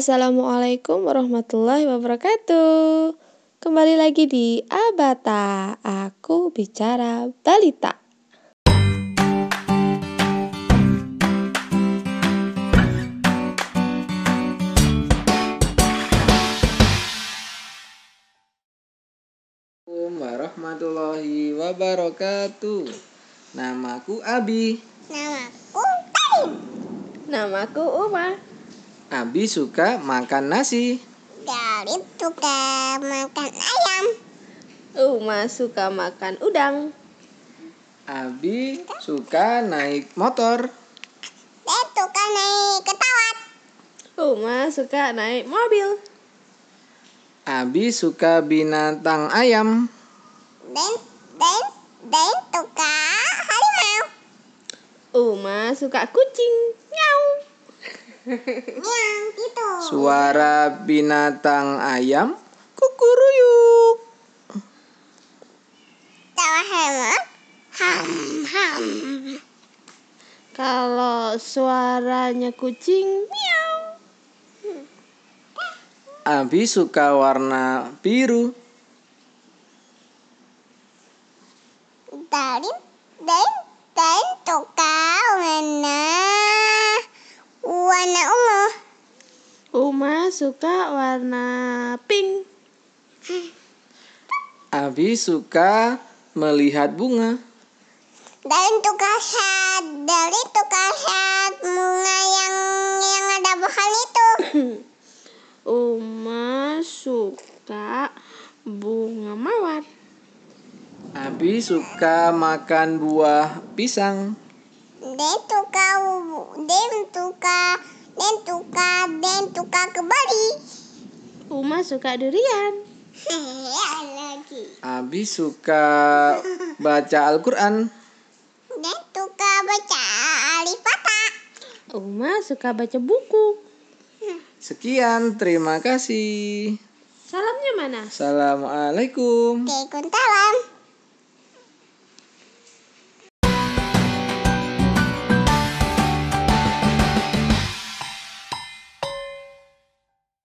Assalamualaikum warahmatullahi wabarakatuh. Kembali lagi di Abata. Aku bicara balita. Assalamualaikum warahmatullahi wabarakatuh. Namaku Abi. Namaku Karim. Namaku Uma. Abi suka makan nasi. Karim suka makan ayam. Uma suka makan udang. Abi suka naik motor. Dan suka naik ketawat. Uma suka naik mobil. Abi suka binatang ayam. Dan dan dan suka harimau. Uma suka kucing. Yang gitu. Suara binatang ayam kukuruyuk. Tawa hemat. Ham ham. Kalau suaranya kucing, miau. Abi suka warna biru. Karim dan dan suka warna warna ungu. Uma suka warna pink. Abi suka melihat bunga. Dan suka lihat dari suka lihat bunga yang yang ada bahan itu. Uma suka bunga mawar. Abi suka makan buah pisang. Dan suka dan suka dan suka dan suka kembali. Uma suka durian. Lagi. Abi suka baca Al-Quran. Dan suka baca alifata. Uma suka baca buku. Sekian, terima kasih. Salamnya mana? Assalamualaikum. Waalaikumsalam.